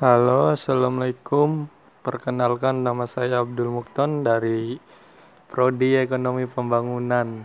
Halo, assalamualaikum. Perkenalkan, nama saya Abdul Mukton dari Prodi Ekonomi Pembangunan.